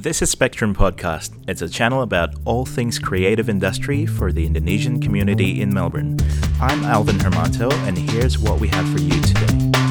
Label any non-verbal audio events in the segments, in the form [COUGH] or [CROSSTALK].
This is Spectrum Podcast. It's a channel about all things creative industry for the Indonesian community in Melbourne. I'm Alvin Hermanto, and here's what we have for you today.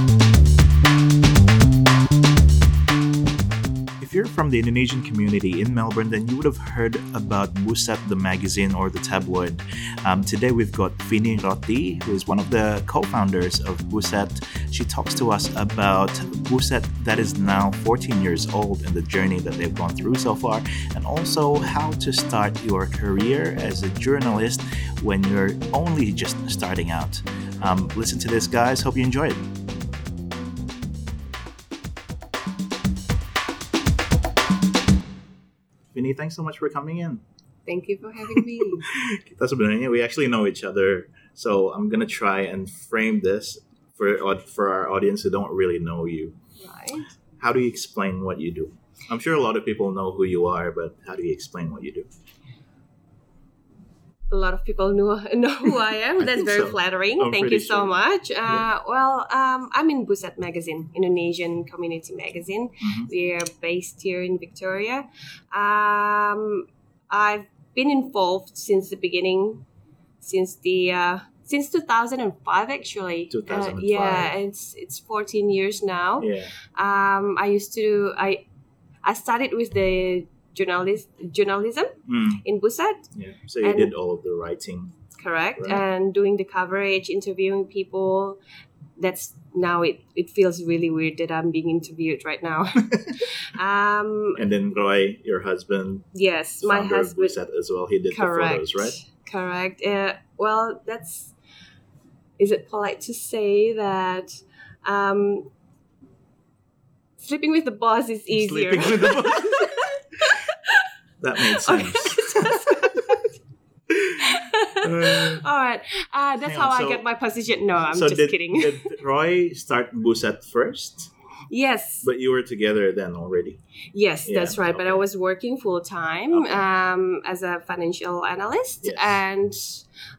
If you're from the Indonesian community in Melbourne, then you would have heard about Buset, the magazine or the tabloid. Um, today we've got Vini Roti, who is one of the co-founders of Buset. She talks to us about Buset that is now 14 years old and the journey that they've gone through so far, and also how to start your career as a journalist when you're only just starting out. Um, listen to this, guys. Hope you enjoy it. Thanks so much for coming in. Thank you for having me. [LAUGHS] Kita sebenarnya we actually know each other, so I'm gonna try and frame this for for our audience who don't really know you. right. How do you explain what you do? I'm sure a lot of people know who you are, but how do you explain what you do? A lot of people know [LAUGHS] know who I am. I That's very so. flattering. I'm Thank you so sure. much. Uh, Yeah. Well, um, I'm in Buset Magazine, Indonesian community magazine. Mhm. We're based here in Victoria. Um, I've been involved since the beginning, since the uh, since 2005 actually. Uh, 2005. yeah, it's it's 14 years now. Yeah, Um, I used to I I started with the journalist journalism Mm, in Buset. yeah. So you And- did all of the writing. correct Right. and doing the coverage interviewing people that's now it, it feels really weird that i'm being interviewed right now [LAUGHS] um And then Roy, your husband, yes my husband Buset as well. He did correct the photos, right? correct uh, well that's is it polite to say that um sleeping with the boss is easier Sleeping with the boss. [LAUGHS] that made sense. Uh, [LAUGHS] all right uh, that's how on, i get my position no i'm so just did, kidding did [LAUGHS] Roy start Buset first? yes But you were together then already. Yes, Yeah, that's right. But I was working full time Okay. um, as a financial analyst, Yes. and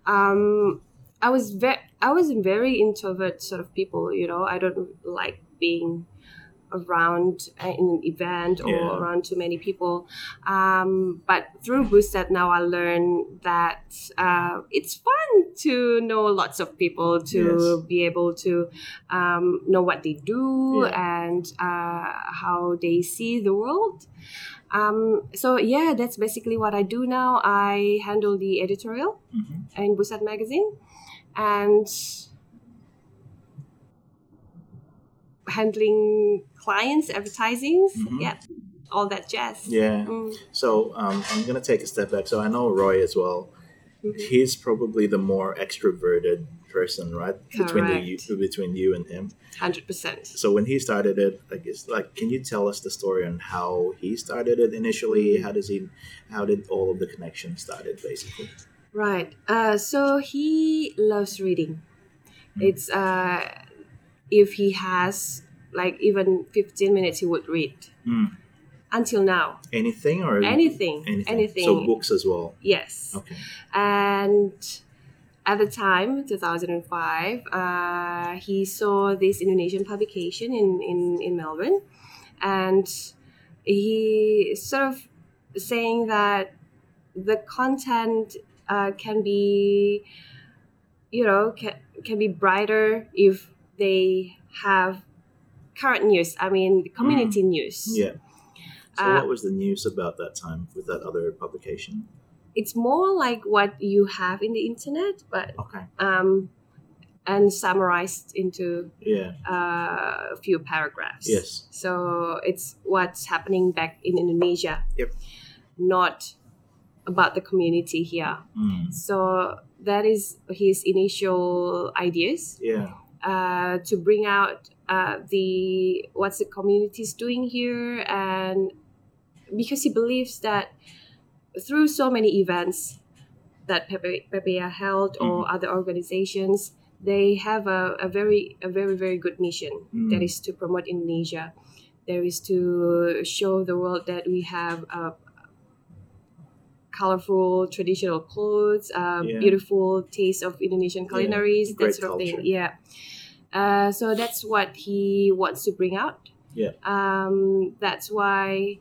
um, I was very, I was very introvert sort of people. You know, I don't like being around in an event or Yeah. around too many people. Um, but through Buset now, I learned that uh, it's fun to know lots of people, to Yes. be able to um, know what they do Yeah. and uh, how they see the world. Um, so yeah, that's basically what I do now. I handle the editorial Mhm. in Buset magazine and handling clients, advertisings, Mhm. yeah, all that jazz. Yeah. Mm, So um, I'm gonna take a step back. So I know Roy as well. mhm. He's probably the more extroverted person, right? Between the you, Correct. between you and him. 100%. So when he started it, like, it's like, can you tell us the story on how he started it initially? How does he? How did all of the connections started, basically? Right. Uh, so he loves reading. Mm. It's uh, if he has like even 15 minutes, he would read Mm. until now. Anything or Anything. Anything. So books as well. Yes. Okay. And at the time, 2005, uh, he saw this Indonesian publication in, in, in Melbourne. And he sort of saying that the content uh, can be, you know, can, can be brighter if they have current news. I mean, community news. Yeah. So Uh, what was the news about that time with that other publication? It's more like what you have in the internet, but Okay. um, and summarized into Yeah. uh, a few paragraphs. Yes. So it's what's happening back in Indonesia. Yep. Not about the community here. Mm. So that is his initial ideas Yeah. Uh, to bring out uh, the what's the communities doing here, and because he believes that through so many events that Pepe, PPA held or Mm-hmm. other organizations, they have a, a very a very very good mission Mm. that is to promote Indonesia. There is to show the world that we have uh, colorful traditional clothes, uh, Yeah. beautiful taste of Indonesian Yeah, culinaries, great that sort of thing. Yeah. Uh, so that's what he wants to bring out. Yeah. Um, that's why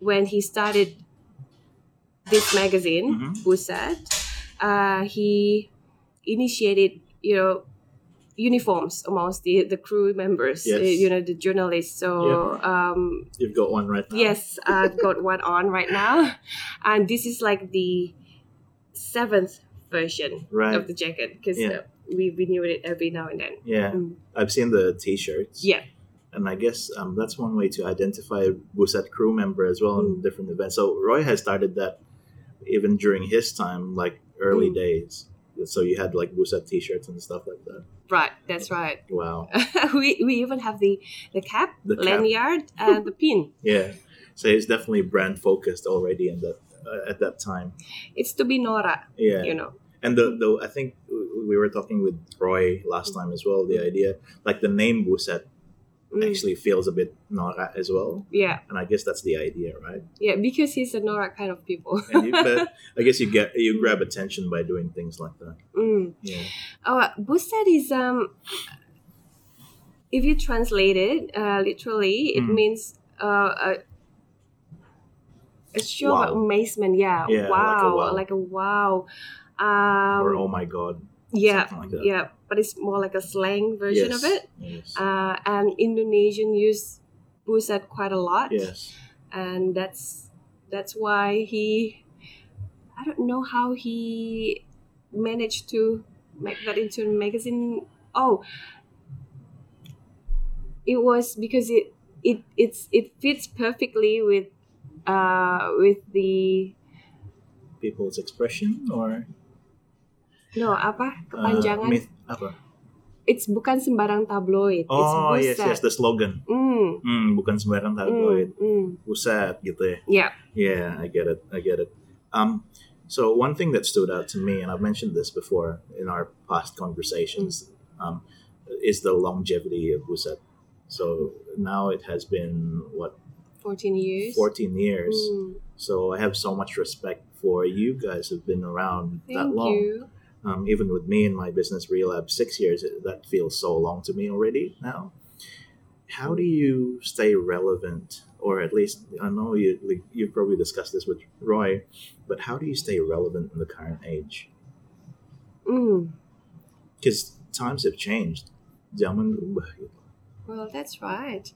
when he started this magazine, Mhm. Buset, uh, he initiated, you know, uniforms amongst the, the crew members, uh, Yes. you know, the journalists. So, um, You've got one right now. yes, I've [LAUGHS] got one on right now. And this is like the seventh version Right. of the jacket because Yeah. uh, we renew it every now and then. Yeah. Mm. I've seen the T-shirts. Yeah. And I guess um, that's one way to identify a Buset crew member as well in Mm. different events. So Roy has started that even during his time, like early Mm. days. So you had like Buset T-shirts and stuff like that. Right, that's right. [LAUGHS] Wow. [LAUGHS] we, we even have the, the cap, The cap. lanyard, and the pin. [LAUGHS] Yeah. So he's definitely brand focused already in that uh, at that time. It's to be Nora, Yeah. you know. And the, the I think we were talking with Roy last time as well. The idea, like the name Buset, Mm, actually feels a bit Nora as well. yeah, And I guess that's the idea, right? yeah, because he's a Nora kind of people. You, [LAUGHS] but I guess you get you grab attention by doing things like that. mm. Yeah. Oh, Buset is um. If you translate it uh, literally, it Mm. means uh, a, a show Wow. of amazement. Yeah, Yeah, like a wow, wow. like a wow. Um, or oh my god. yeah, like that. yeah, but it's more like a slang version yes. of it. Yes. Uh, and Indonesian use Buset quite a lot. yes. and that's that's why he I don't know how he managed to make that into a magazine. Oh, it was because it it it's it fits perfectly with uh with the People's expression or no apa uh, kepanjangan myth apa? it's bukan sembarang tabloid Oh it's yes yes the slogan. mm, Hmm, bukan sembarang mm, tabloid. mm. Buset gitu ya. yeah Yeah, I get it. I get it. Um, so one thing that stood out to me, and I've mentioned this before in our past conversations, um, is the longevity of Buset. So now it has been what 14 years 14 years. Mm, So I have so much respect for you guys who've been around that thank long. you Um, even with me and my business Relab six years, that feels so long to me already now. How do you stay relevant, or at least I know you like, you've probably discussed this with Roy, but how do you stay relevant in the current age? mm. Because times have changed. Zaman berubah gitu. Well, that's right.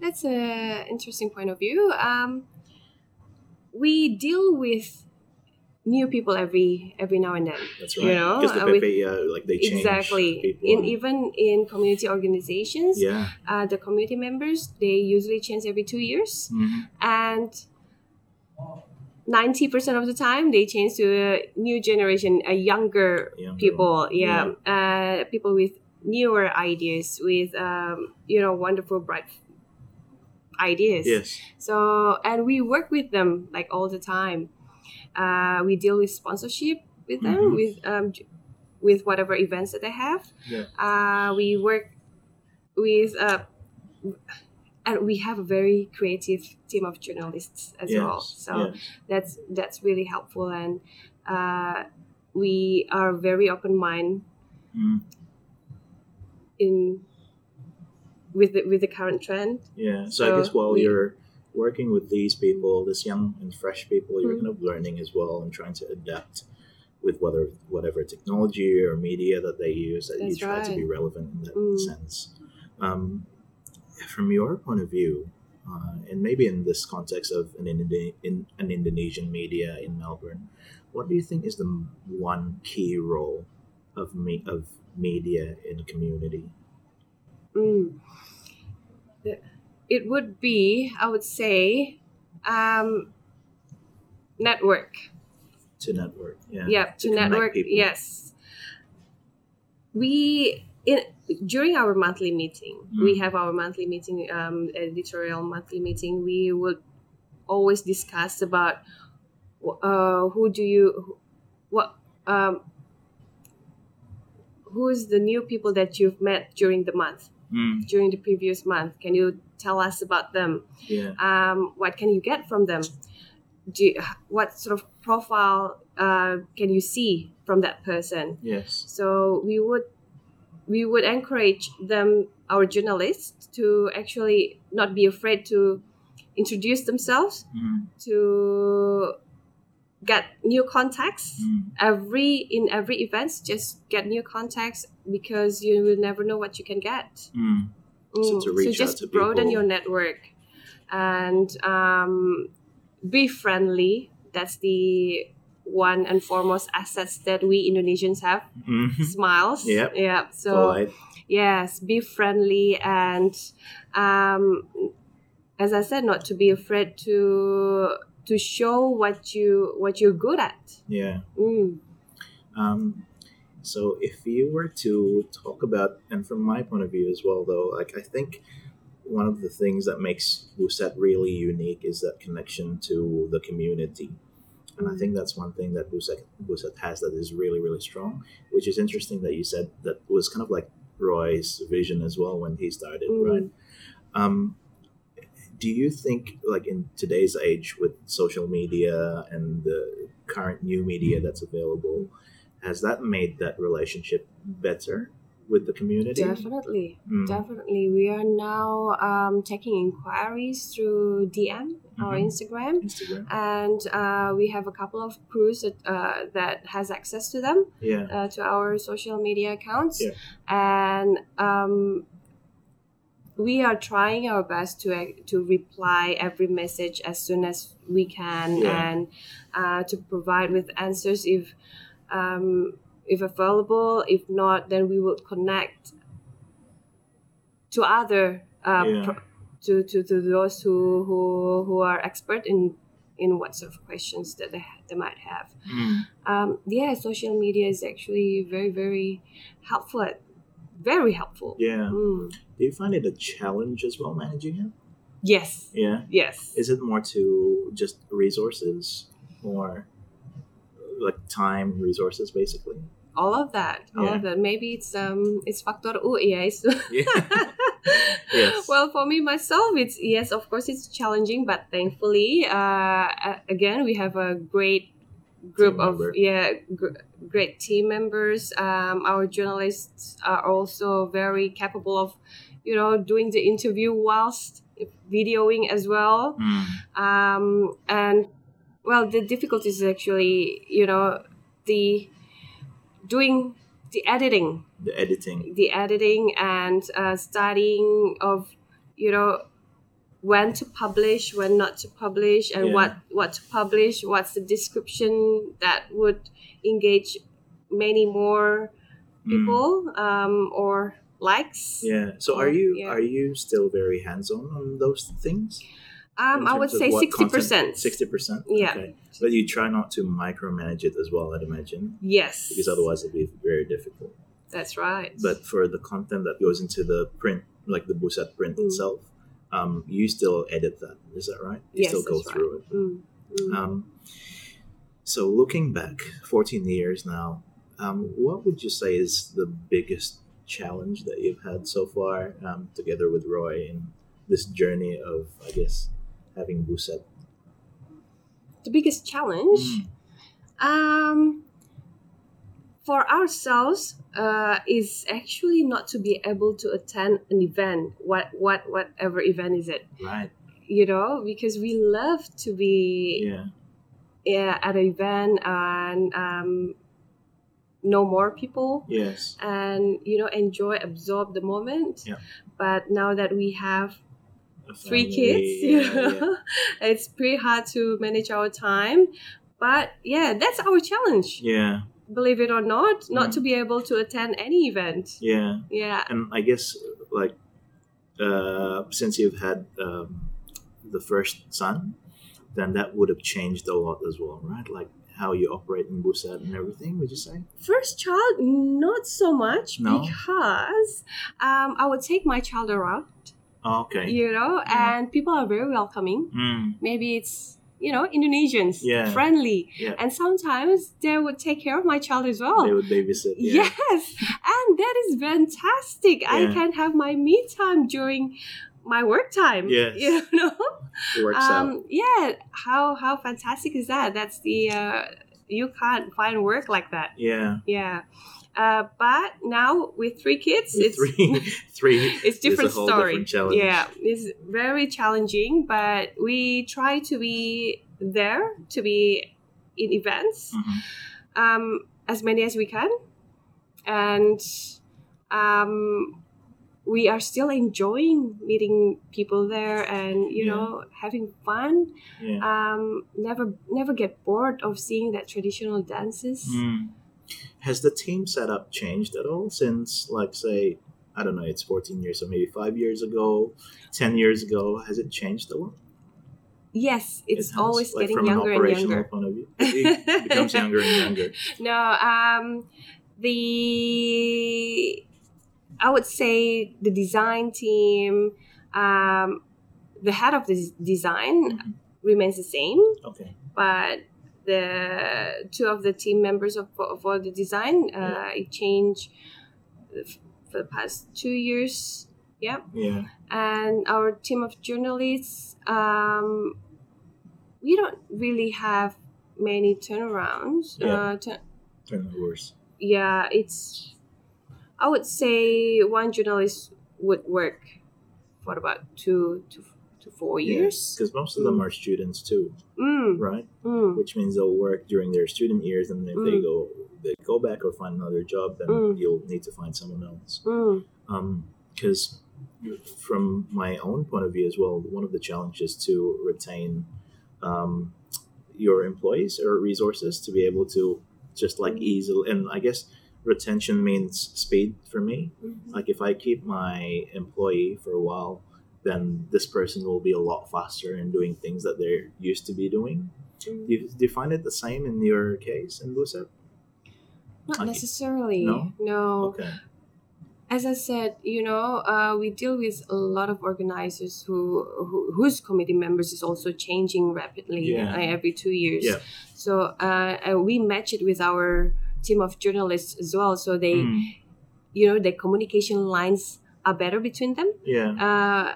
That's an interesting point of view. Um, we deal with new people every every now and then. That's right. You know, Because the uh, with- uh, like they change exactly. people. In even in community organizations, yeah. uh, the community members they usually change every two years, Mhm. and ninety percent of the time they change to a new generation, a younger Younger. people yeah, Uh, people with newer ideas with um, you know wonderful bright ideas Yes. so and we work with them like all the time uh, we deal with sponsorship with them Mhm. with um, with whatever events that they have Yeah. uh, we work with uh, and we have a very creative team of journalists as yes. well so yes. that's that's really helpful and uh, we are very open mind Mm. in with the, with the current trend Yeah. So, I guess while we- you're working with these people, this young and fresh people, you're Mhm. kind of learning as well and trying to adapt with whether whatever technology or media that they use. That you That's try to be relevant in that Mm. sense. Um, from your point of view, uh, and maybe in this context of an, Indo- in, an Indonesian media in Melbourne, what do you think is the one key role of me of media in a community? Mm. It would be, I would say, um, network. To network, yeah, Yeah, to, connect network. people. Yes. We in during our monthly meeting, Mm. we have our monthly meeting, um, editorial monthly meeting. We would always discuss about uh, who do you, what, um, who's the new people that you've met during the month, Mm, during the previous month. Can you tell us about them? yeah. um, what can you get from them do you, what sort of profile uh, can you see from that person Yes. so we would we would encourage them our journalists to actually not be afraid to introduce themselves Mm, to get new contacts mm, every in every event just get new contacts because you will never know what you can get mm. So to reach out just to broaden people. your network and um, be friendly that's the one and foremost assets that we indonesians have Mhm. smiles Yep. yeah so Polite. yes be friendly and um, as i said not to be afraid to to show what you what you're good at Yeah. mm. Um, so if you were to talk about, and from my point of view as well, though, like I think one of the things that makes Buset really unique is that connection to the community. And I think that's one thing that Buset, Buset has that is really, really strong, which is interesting that you said that was kind of like Roy's vision as well when he started, Mm. right? Um, do you think, like in today's age with social media and the current new media that's available, has that made that relationship better with the community? definitely Mm. Definitely. We are now um, taking inquiries through DM or Mhm. Instagram. Instagram. And uh, we have a couple of crews that, uh, that has access to them, Yeah. uh, to our social media accounts. Yeah. And um, we are trying our best to, to reply every message as soon as we can Yeah. and uh, to provide with answers if, um, if available. If not, then we will connect to other uh, Yeah. pro- to, to, to those who, who who are expert in in what sort of questions that they, they might have. Mm. Um, yeah, social media is actually very very helpful, very helpful. Yeah. Mm. Do you find it a challenge as well managing it? Yes, Yeah. yes. Is it more to just resources or like time resources basically? all of that, all Yeah. of that. Maybe it's um it's factor U, yes. [LAUGHS] Yeah. Yes. [LAUGHS] Well, for me myself, it's yes, of course, it's challenging, but thankfully, uh, again, we have a great group of yeah, gr- great team members. Um, our journalists are also very capable of, you know, doing the interview whilst videoing as well. Mm. Um, and well, the difficulty is actually, you know, the doing the editing The editing. the editing and uh, studying of you know when to publish when not to publish and Yeah. what what to publish what's the description that would engage many more Mm. people um, or likes Yeah. So are you Yeah. are you still very hands on on those things? um, i would say 60 percent Sixty percent. Yeah. Okay. But you try not to micromanage it as well, I'd imagine, yes because otherwise it'd be very difficult. that's right But for the content that goes into the print, like the Buset print Mm. itself, um, you still edit that. Is that right? You Yes, still go through it. Mm, mm. Um, so looking back, 14 years now, um, what would you say is the biggest challenge that you've had so far um, together with Roy in this journey of, I guess, having Buset? the biggest challenge Mm. um for ourselves uh, is actually not to be able to attend an event what what whatever event is it Right. you know because we love to be Yeah. yeah, at an event and um, know more people Yes. and you know enjoy absorb the moment Yeah. but now that we have three kids [LAUGHS] you yeah, yeah. it's pretty hard to manage our time but yeah that's our challenge Yeah. Believe it or not not Mm. to be able to attend any event Yeah. yeah And I guess, like, uh, since you've had um, the first son, then that would have changed a lot as well, right? Like how you operate in Buset and everything, would you say? first child not so much No? because um, i would take my child around Oh, okay. you know Yeah. and people are very welcoming Mm, maybe it's you know indonesians Yeah. friendly yeah. and sometimes they would take care of my child as well They would babysit. Yeah. yes and that is fantastic i can have my me time during my work time Yes. [LAUGHS] you know It works out. um yeah how how fantastic is that that's the uh you can't find work like that. Yeah. Yeah. Uh, but now with three kids, it's three, [LAUGHS] [LAUGHS] three. it's different is a whole story. different challenge. Yeah, it's very challenging, but we try to be there to be in events Mhm. um, as many as we can, and um, we are still enjoying meeting people there and you Yeah. know having fun. Yeah. Um, never never get bored of seeing that traditional dances. Mm. Has the team setup changed at all since, like, say, I don't know, it's 14 years, or maybe five years ago, 10 years ago? Has it changed a lot? Yes, It it's has, always like, getting younger an and younger. point of view. It becomes younger and younger. [LAUGHS] No, um, the I would say the design team, um, the head of the design Mhm. remains the same, Okay. but the two of the team members of for, for the design uh, it changed for the past two years. Yeah, Yeah. and our team of journalists, um, we don't really have many turnarounds. Yeah. Uh, turn- Turnovers. yeah, it's. I would say one journalist would work for about two to to four years. Because most of them Mm. are students too, Mm, right? mm, Which means they'll work during their student years, and if they Mm. go they go back or find another job, then Mm. you'll need to find someone else. mm, because from my own point of view as well, one of the challenges to retain um, your employees or resources to be able to just like easily, and I guess retention means speed for me. mhm. Like if I keep my employee for a while, then this person will be a lot faster in doing things that they're used to be doing. Do you, do you find it the same in your case in Buset? Not Okay. necessarily. No? no. Okay. as I said, you know, uh, we deal with a lot of organizers who, who whose committee members is also changing rapidly Yeah. uh, every two years. Yeah. So uh, uh, we match it with our team of journalists as well. So they, Mm, you know, the communication lines are better between them. yeah. Uh,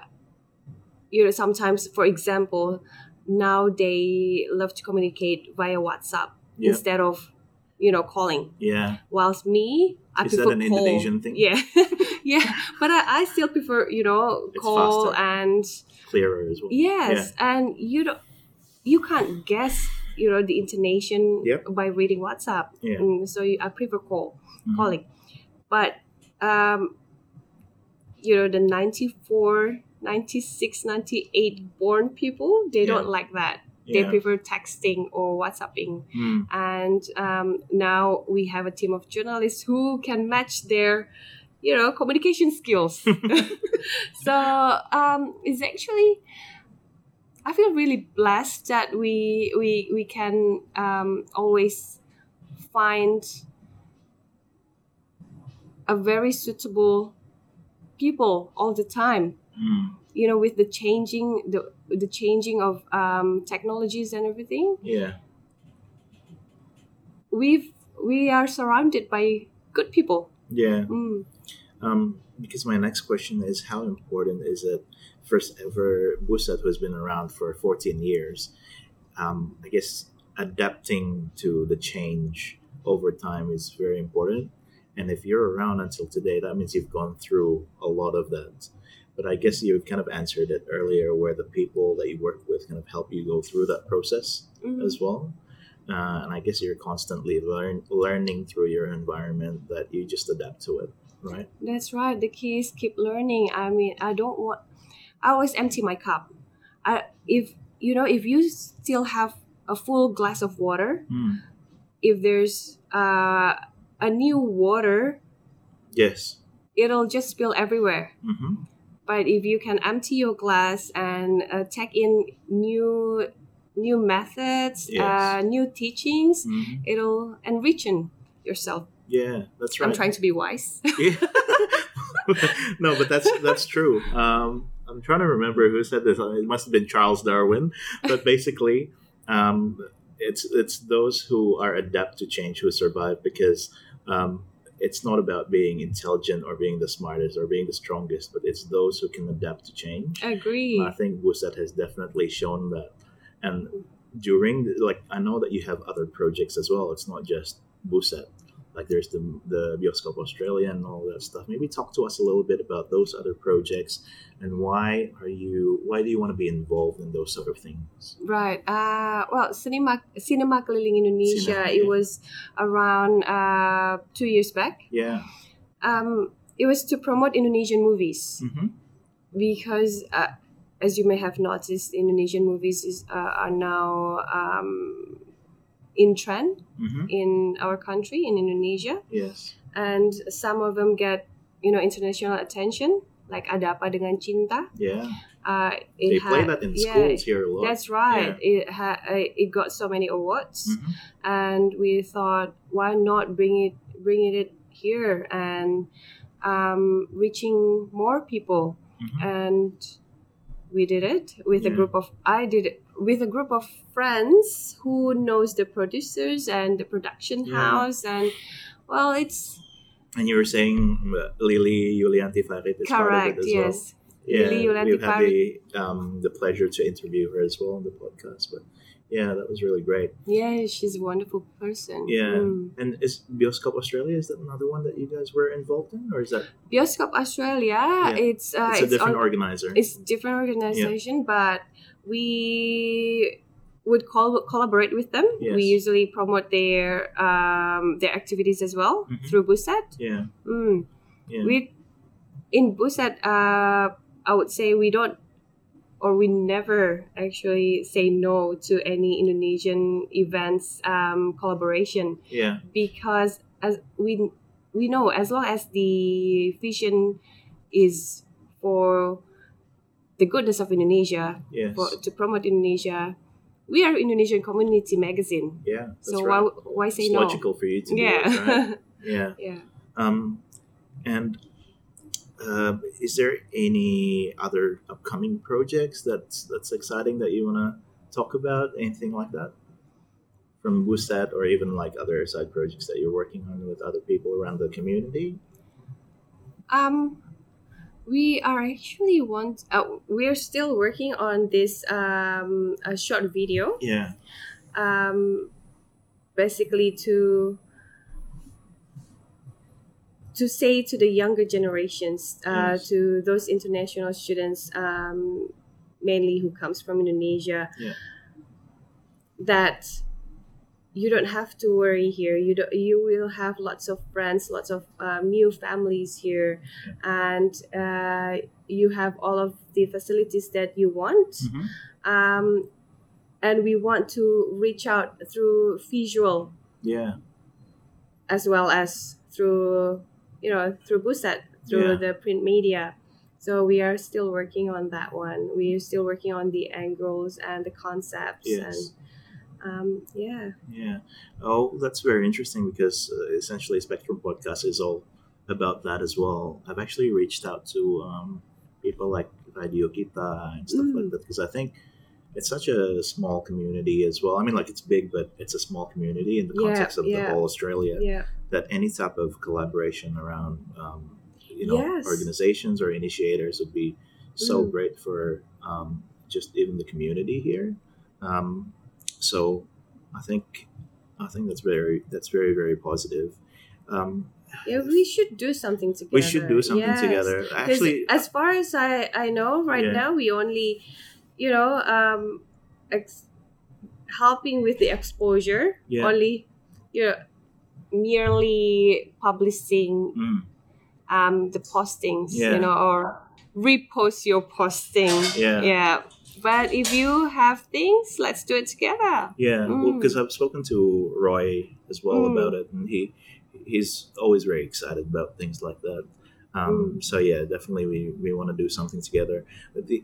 you know, sometimes, for example, now they love to communicate via WhatsApp Yeah. instead of, you know, calling. Yeah. Whilst me, I Is that an call. Indonesian thing? Yeah, [LAUGHS] yeah. But I, I still prefer, you know, It's call faster. and Clearer as well. yes, and you don't, you can't guess, you know, the intonation Yep. by reading WhatsApp. Yeah. Mm, so you, I prefer call Mhm. calling, but um, you know, the 94, 96, 98 born people, they Yeah. don't like that. They prefer texting or WhatsApping Mm. and um, now we have a team of journalists who can match their you know communication skills [LAUGHS] [LAUGHS] so um, it's actually i feel really blessed that we we we can um, always find a very suitable people all the time Mm. you know with the changing the the changing of um, technologies and everything Yeah. we've we are surrounded by good people. Yeah. Mm. Um, because my next question is how important is it first ever Buset who has been around for 14 years um, I guess adapting to the change over time is very important and if you're around until today that means you've gone through a lot of that but I guess you've kind of answered it earlier where the people that you work with kind of help you go through that process Mhm. as well. Uh, and I guess you're constantly learn learning through your environment that you just adapt to it, right? That's right. The key is keep learning. I mean, I don't want. I always empty my cup. I if you know if you still have a full glass of water, Hmm. if there's uh, a new water, Yes. it'll just spill everywhere. hmm But if you can empty your glass and uh, take in new new methods, Yes. uh, new teachings, hmm it'll enrichen yourself. Yeah, that's right. I'm trying to be wise. [LAUGHS] Yeah. [LAUGHS] no, but that's that's true. Um, I'm trying to remember who said this. It must have been Charles Darwin. But [LAUGHS] basically, um, it's it's those who are adept to change who survive because um, it's not about being intelligent or being the smartest or being the strongest, but it's those who can adapt to change. I agree. I think Buset has definitely shown that, and during the- like I know that you have other projects as well. It's not just Buset. Like there's the the Bioscope Australia and all that stuff. Maybe talk to us a little bit about those other projects and why are you why do you want to be involved in those sort of things? Right. Uh, well, Cinema Cinema Keliling Indonesia. Cinema, It was around uh, two years back. Yeah. Um, it was to promote Indonesian movies Mm-hmm. because, uh, as you may have noticed, Indonesian movies is, uh, are now um, in trend Mm-hmm. in our country in Indonesia, Yes. and some of them get you know international attention. Like Ada Apa Dengan Cinta. Yeah. Uh, it They play that in yeah, schools here a lot. That's right. It ha- it got so many awards, Mhm. and we thought, why not bring it bring it here and um, reaching more people? Mhm. And we did it with a group of I did it with a group of friends who knows the producers and the production Yeah. house, and well, it's And you were saying uh, Lily Yulianti Farid is part of it as well. Yes. Yeah, Lily we've had the um, the pleasure to interview her as well on the podcast. But yeah, that was really great. Yeah, she's a wonderful person. Yeah. Mm. And is Bioscope Australia is that another one that you guys were involved in, or is that Bioscope Australia, Yeah. it's uh, it's a different organizer? it's different organization, but we would col- collaborate with them. Yes. We usually promote their um, their activities as well Mhm. through Buset. yeah, Mm. yeah, We in Buset, uh, I would say we don't or we never actually say no to any Indonesian events um, collaboration yeah, because as we we know as long as the vision is for the goodness of Indonesia yes, for to promote Indonesia we are Indonesian community magazine yeah. So right. why why say it's no logical for you to do yeah it, right? [LAUGHS] Yeah. yeah Um, and uh, is there any other upcoming projects that's that's exciting that you want to talk about? Anything like that from Buset or even like other side projects that you're working on with other people around the community? um we are actually want uh, we're still working on this um a short video Yeah. um, basically to to say to the younger generations, uh, Yes. to those international students, um, mainly who comes from Indonesia, Yeah. that you don't have to worry here. You do, you will have lots of friends, lots of um, new families here, and uh, you have all of the facilities that you want Mhm. um, and we want to reach out through visual Yeah. as well as through you know through Buset through Yeah. the print media. So we are still working on that one. We are still working on the angles and the concepts Yes. and um, yeah. Yeah. Oh, that's very interesting because uh, essentially Spectrum Podcast is all about that as well. I've actually reached out to um, people like Radio Kita and stuff like Mm. that because I think it's such a small community as well. I mean, like it's big, but it's a small community in the Yeah, context of the whole Australia. Yeah. That any type of collaboration around, um, you know, Yes. organizations or initiators would be so Mm. great for um, just even the community here. Um, so I think I think that's very that's very very positive. Um, Yeah, we should do something together. we should do something Yes. together. Actually, as far as I, I know right Yeah. now, we only, you know, um, ex- helping with the exposure. Yeah. Only, you know, merely publishing mm, um, the postings, Yeah. you know, or repost your posting. Yeah. Yeah. But if you have things, let's do it together. yeah, Mm. because I've spoken to Roy as well Mm. about it, and he he's always very excited about things like that. Um, Mm. So yeah, definitely we, we want to do something together. But the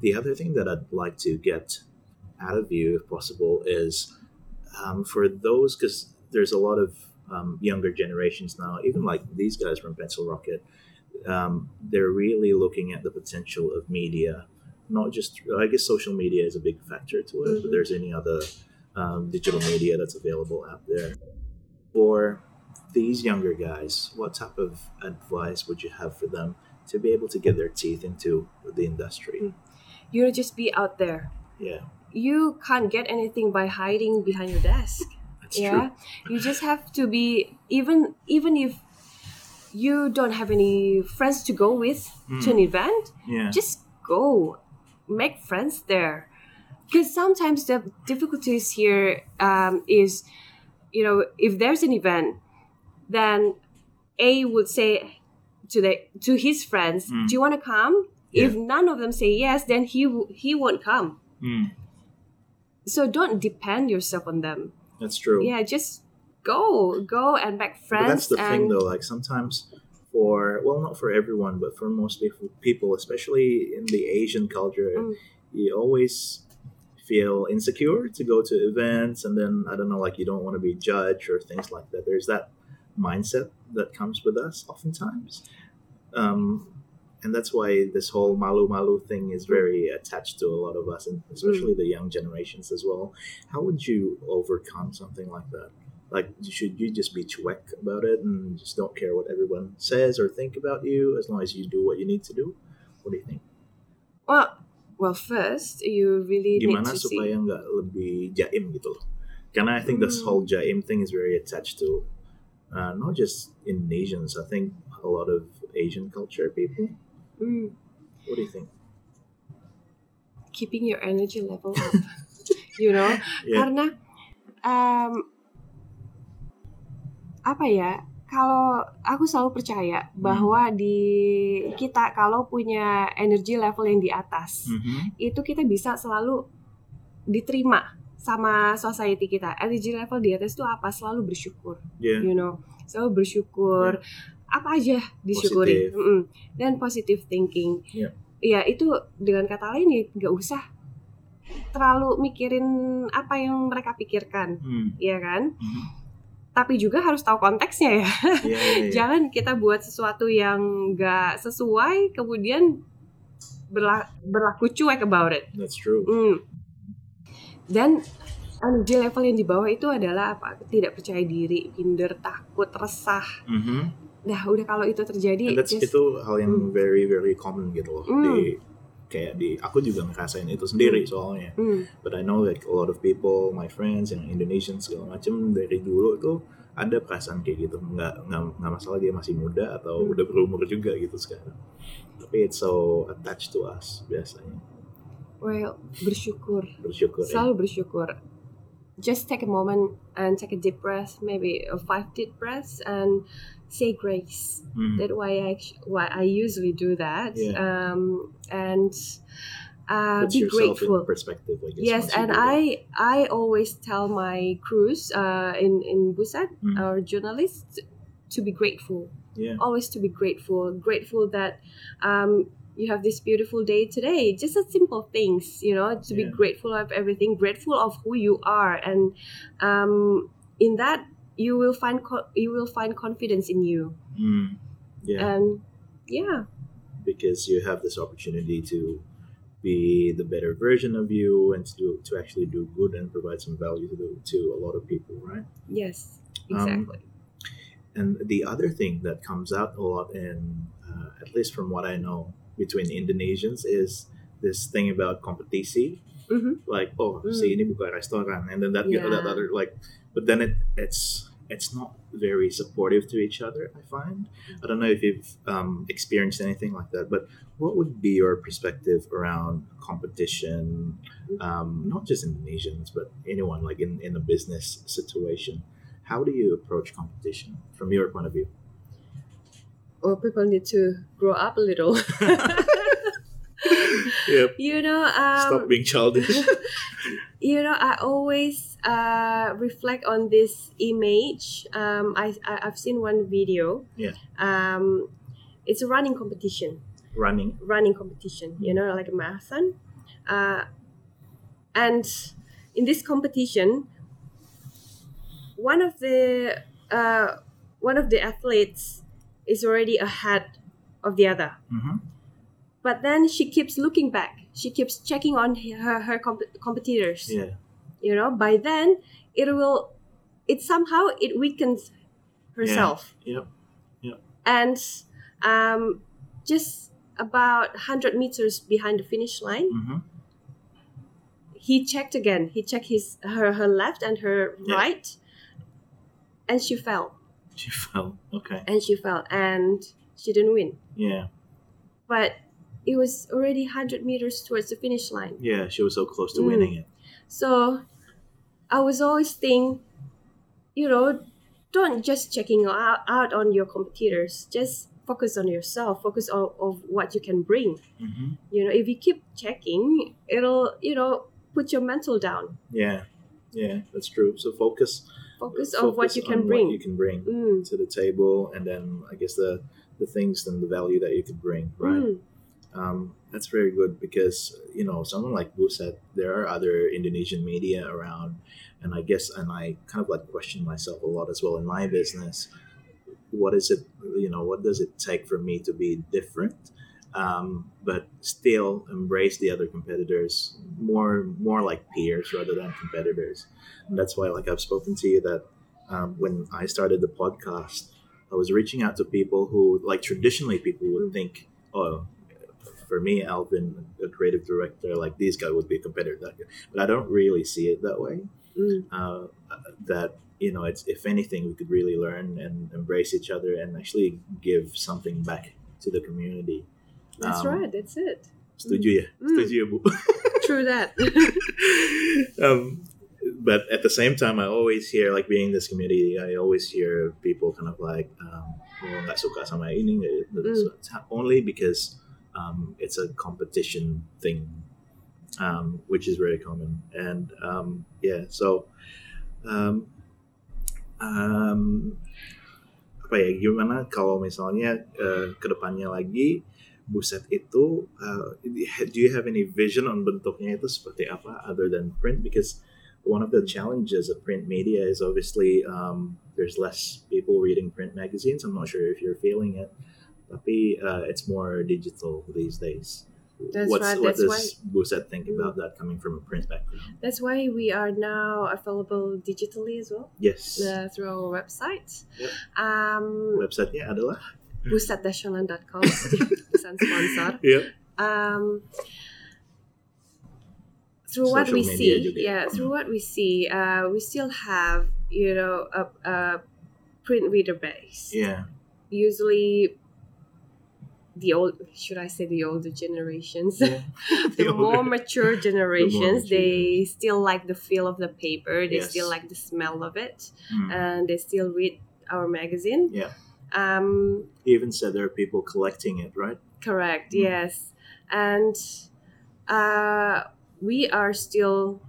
the other thing that I'd like to get out of you, if possible, is um, for those because there's a lot of um, younger generations now, even like these guys from Pencil Rocket, um, they're really looking at the potential of media. Not just, I guess, social media is a big factor to it, but Mhm. there's any other um, digital media that's available out there. For these younger guys, what type of advice would you have for them to be able to get their teeth into the industry? You know, just be out there. Yeah, you can't get anything by hiding behind your desk. [LAUGHS] That's yeah, you just have to be even even if you don't have any friends to go with to an event. Yeah. just go make friends there because sometimes the difficulties here um, is you know if there's an event then a would say to the to his friends Mm. do you want to come if none of them say yes then he w- he won't come Mm, so don't depend yourself on them that's true. yeah just go go and make But friends that's the and thing, though. Like sometimes, for well, not for everyone, but for most people, people, especially in the Asian culture, Mm. you always feel insecure to go to events, and then I don't know, like you don't want to be judged or things like that. There's that mindset that comes with us oftentimes, um, and that's why this whole malu malu thing is very attached to a lot of us, and especially the young generations as well. How would you overcome something like that? Like, should you just be chuek about it and just don't care what everyone says or think about you as long as you do what you need to do? What do you think? well well first you really need Gimana to see supaya nggak lebih jaim gitu loh? Karena I think this Hmm. whole jaim thing is very attached to uh, not just Indonesians. I think a lot of Asian culture people. Mm. What do you think? keeping your energy level up [LAUGHS] you know [LAUGHS] Yeah. karena um, apa ya kalau aku selalu percaya Hmm. bahwa di kita kalau punya energy level yang di atas Mhm. itu kita bisa selalu diterima sama society kita energy level di atas itu apa selalu bersyukur Yeah. you know selalu bersyukur apa aja disyukuri Positif. Mm-mm. dan positive thinking Yeah. ya itu dengan kata lain ya nggak usah terlalu mikirin apa yang mereka pikirkan Hmm. ya kan Mhm. Tapi juga harus tahu konteksnya ya Yeah, yeah, yeah. jangan kita buat sesuatu yang nggak sesuai kemudian berla- berlaku cuek about it That's true. Hmm. Dan energy level yang di bawah itu adalah apa? Tidak percaya diri, minder, takut, resah. Mhm. Nah, udah kalau itu terjadi, just- itu hal yang Hmm. very very common gitu loh. Hmm. Di kayak di aku juga ngerasain itu sendiri soalnya. Hmm, But I know like a lot of people, my friends yang Indonesian segala macam dari dulu tuh ada perasaan kayak gitu. Nggak nggak nggak masalah dia masih muda atau Hmm. udah berumur juga gitu sekarang. Tapi it's so attached to us biasanya. well, bersyukur, Bersyukur ya. selalu bersyukur. Just take a moment and take a deep breath, maybe a five deep breaths, and say grace. Hmm. That's why I why I usually do that. Yeah. Um, and uh, Puts be grateful. in perspective, I guess. Yes, and. I I always tell my crews uh, in in Buset, Mm. our journalists, to be grateful. yeah, Always to be grateful. Grateful that um, you have this beautiful day today. Just a simple things, you know, to be grateful of everything. Grateful of who you are, and um, in that you will find co- you will find confidence in you. Hmm. yeah. And yeah, because you have this opportunity to be the better version of you and to do, to actually do good and provide some value to the, to a lot of people, right? yes, Um, exactly. And the other thing that comes out a lot in, uh, at least from what I know, between Indonesians is this thing about competisi. Mhm. Like, oh, Mm. si ini buka restoran, and then that you know, that other like, but then it it's it's not very supportive to each other. I find. I don't know if you've um, experienced anything like that, but what would be your perspective around competition? Um, not just Indonesians, but anyone like in in a business situation. How do you approach competition from your point of view? Or people need to grow up a little. [LAUGHS] [LAUGHS] Yep. you know, um, Stop being childish. [LAUGHS] you know i always uh, reflect on this image. Um, I, I i've seen one video. Yeah. um, it's a running competition. Running. running competition you know like a marathon. Uh, and in this competition one of the uh, one of the athletes is already ahead of the other. Hmm but then she keeps looking back she keeps checking on her her comp- competitors Yeah. you know by then it will it somehow it weakens herself Yeah. Yep. and um, just about 100 meters behind the finish line hmm he checked again. He checked his her her left and her Yeah. right, and she fell. She fell. Okay. And she fell, and she didn't win. Yeah. But it was already hundred meters towards the finish line. Yeah. She was so close to Mm. winning it. So I was always think, you know, don't just checking out, out on your competitors. Just focus on yourself. Focus on of what you can bring. hmm You know, if you keep checking, it'll you know put your mental down. Yeah. Yeah. That's true. So focus. Focus on what you can bring. You can bring Mm, to the table, and then I guess the the things and the value that you could bring. Right. mm, Um, that's very good because you know someone like Buset, there are other Indonesian media around, and I guess and I kind of like question myself a lot as well in my business. What is it? You know, what does it take for me to be different, um, but still embrace the other competitors more more like peers rather than competitors? And that's why, like I've spoken to you that um, when I started the podcast, I was reaching out to people who, like traditionally, people would think, oh for me, Alvin, a creative director, like this guy would be a competitor. That guy. But I don't really see it that way. mm. Uh, that you know, it's if anything, we could really learn and embrace each other and actually give something back to the community. That's Um, right. That's it. Setuju ya? Mm. Setuju ya, Bu? True that. [LAUGHS] um, but at the same time, I always hear, like being in this community, I always hear people kind of like, um, oh, nggak suka sama ini. Mm. Only because um, it's a competition thing, um, which is very common. And um, yeah, so um, um, apa ya? Gimana kalau misalnya uh, kedepannya lagi buset itu uh, do you have any vision on bentuknya itu seperti apa other than print because one of the challenges of print media is obviously um, there's less people reading print magazines I'm not sure if you're feeling it tapi uh, it's more digital these days That's What's, right, what that's does Buset think about that coming from a print background That's why we are now available digitally as well yes uh, through our website. Yep. Um, websitenya adalah pusatnasional.com [LAUGHS] pesan sponsor. yep. Um, through what Social we media see, juga ya. yeah, through Hmm. what we see, uh, we still have you know a, a print reader base. yeah Usually, the old should I say the older generations. yeah. [LAUGHS] [LAUGHS] [LAUGHS] the more mature generations mature they still like the feel of the paper they Yes. still like the smell of it Hmm. and they still read our magazine yeah um he even said there are people collecting it right correct Mm. yes and uh we are still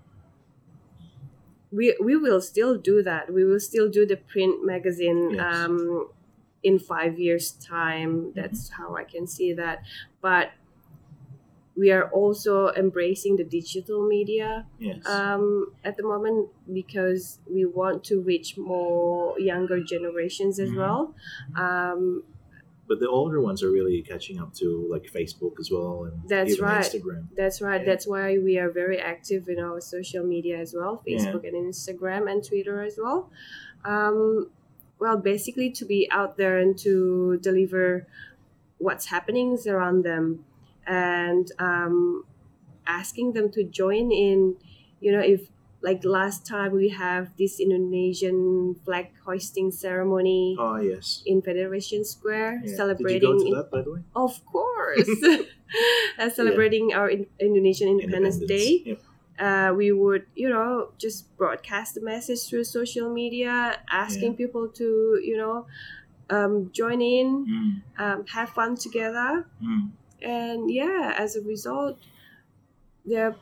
we we will still do that we will still do the print magazine Yes. um in five years time that's how i can see that but we are also embracing the digital media yes um, at the moment because we want to reach more younger generations as Mhm. well um, but the older ones are really catching up to like Facebook as well and That's right. Instagram. That's right. Yeah. That's why we are very active in our social media as well, Yeah. Facebook and Instagram and Twitter as well. Um, well, basically to be out there and to deliver what's happening around them, and um, asking them to join in. You know, if like last time we have this Indonesian flag hoisting ceremony Oh yes. in Federation Yeah. Square, Did you celebrating go to that by the way? of course. [LAUGHS] [LAUGHS] uh, celebrating our in- Indonesian Independence, Day, Yep. Uh, we would, you know, just broadcast the message through social media, asking people to, you know, um, join in, Mm, um, have fun together. mm. And yeah, as a result, there are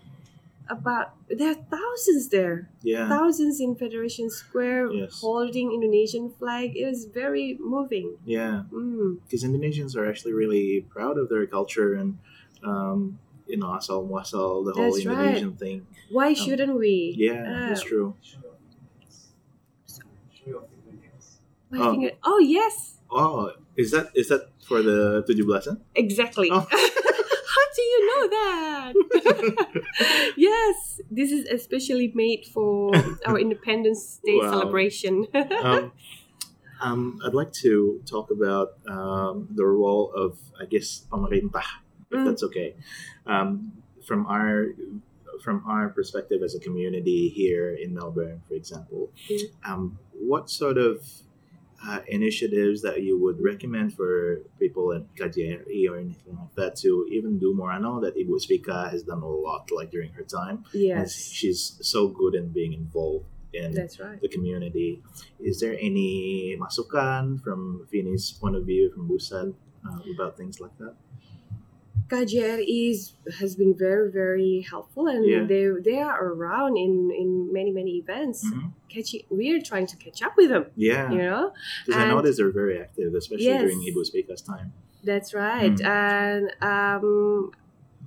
about there are thousands there, Yeah. thousands in Federation Square Yes. holding Indonesian flag. It was very moving. Yeah. Mm. Because Indonesians are actually really proud of their culture and um, you know asal muasal the whole That's right. Indonesian thing. Why shouldn't we? Yeah, that's true. My Oh. finger. Oh yes, Oh, is that is that for the 17-an? exactly. Oh. [LAUGHS] How do you know that? [LAUGHS] yes, this is especially made for our Independence Day [LAUGHS] Wow. celebration. um, um, I'd like to talk about um, the role of, I guess, pemerintah, if Mm. that's okay. Um, from our from our perspective as a community here in Melbourne, for example, um, what sort of uh, initiatives that you would recommend for people at KJRI or anything like that to even do more? I know that Ibu Spica has done a lot, like during her time, Yes, she's so good in being involved in that's right. the community. Is there any masukan from Vini's point of view, from Buset, uh, about things like that? KJR is has been very very helpful and Yeah. they they are around in in many many events. Mhm. Catching, we're trying to catch up with them. Yeah, You know, because I noticed they're very active, especially Yes. during Ibu Spica's time. that's right. Mm. And um,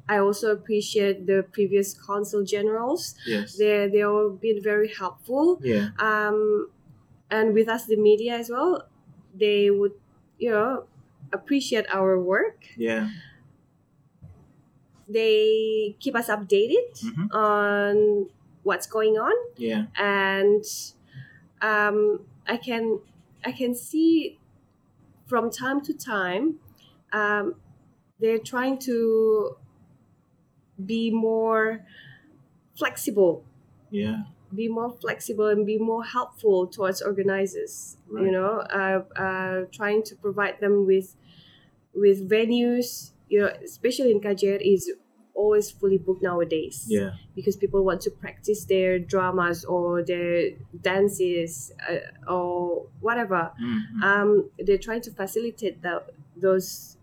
I also appreciate the previous consul generals. Yes. They they all been very helpful. Yeah. Um, and with us the media as well, they would you know appreciate our work. Yeah. They keep us updated Mhm. on what's going on. Yeah. and um, I can I can see from time to time um, they're trying to be more flexible, Yeah. be more flexible, and be more helpful towards organizers. Right. You know, uh, uh, trying to provide them with with venues. You know, especially in Kajer is always fully booked nowadays Yeah. because people want to practice their dramas or their dances uh, or whatever. Mhm. Um, they're trying to facilitate the, those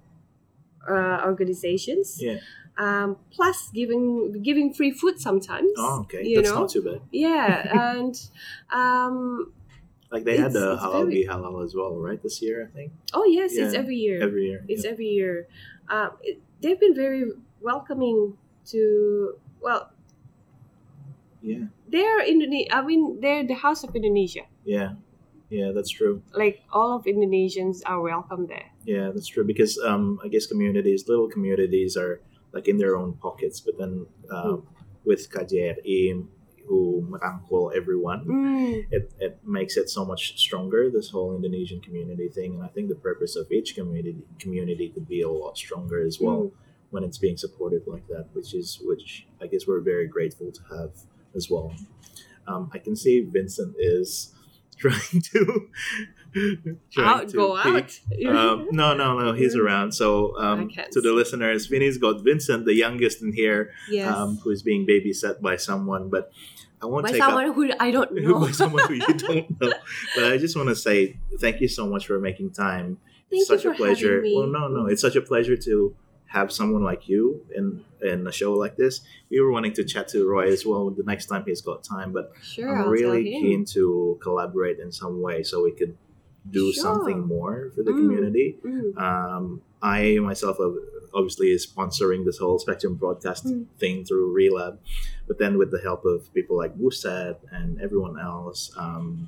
uh, organizations. Yeah. Um, plus giving giving free food sometimes. Oh, okay. That's know, not too bad. yeah, [LAUGHS] and um, Like they had the halal very- be halal as well, right? This year, I think. oh yes, it's every year. Every year. It's yeah. every year. Um, it, they've been very welcoming to well. yeah. They're Indonesia. I mean, they're the House of Indonesia. Yeah. Yeah, that's true. like all of Indonesians are welcome there. Yeah, that's true. Because um, I guess communities, little communities, are like in their own pockets. But then um, with KJRI, who merangkul everyone, Mm, it, it makes it so much stronger. This whole Indonesian community thing, and I think the purpose of each community community could be a lot stronger as well when it's being supported like that. Which is which I guess we're very grateful to have as well. Um, I can see Vincent is trying to [LAUGHS] trying out, to go out. Um, no, no, no. He's [LAUGHS] around. So um, to the listeners, Vinny's got Vincent, the youngest in here, yes, um, who's being babysat by someone. But I won't by take up someone who I don't [LAUGHS] know. by someone who you don't know. But I just want to say thank you so much for making time. Thank it's such you a for pleasure. Well, no, no, it's such a pleasure to have someone like you in in a show like this. We were wanting to chat to Roy as well the next time he's got time, but Sure, I'm I'll really keen to collaborate in some way so we could do Sure. something more for the Mm. community. Mm, Um, I myself obviously is sponsoring this whole Spektrum broadcast Mm. thing through Relab, but then with the help of people like Buset and everyone else, um,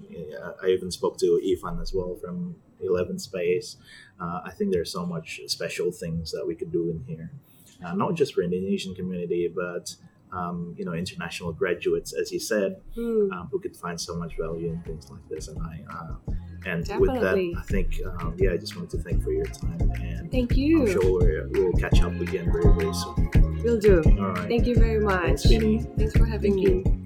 I even spoke to Ifan as well from Eleven Space. Uh, I think there's so much special things that we could do in here, uh, not just for Indonesian community, but um, you know, international graduates, as you said, mm. um, who could find so much value in things like this. And I, uh, and with that, I think, um, yeah, I just wanted to thank for your time, and Thank I'm you. sure we're, we'll catch up again very, very soon. We'll do. All right. Thank you very much. Thanks, Vinny. Thanks for having Thank me. you.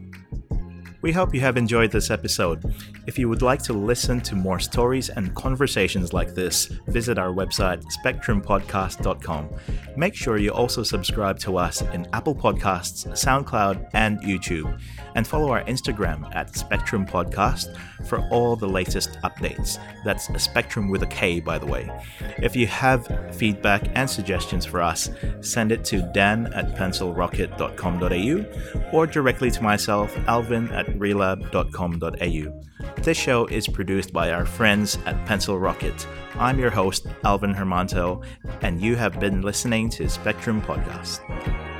We hope you have enjoyed this episode. If you would like to listen to more stories and conversations like this, visit our website, spektrumpodcast.com. Make sure you also subscribe to us in Apple Podcasts, SoundCloud, and YouTube. And follow our Instagram at Spektrum Podcast for all the latest updates. That's a Spektrum with a K, by the way. If you have feedback and suggestions for us, send it to dan at pencilrocket.com.au or directly to myself, alvin at relab.com.au. This show is produced by our friends at Pencil Rocket. I'm your host, Alvin Hermanto, and you have been listening to Spektrum Podcast.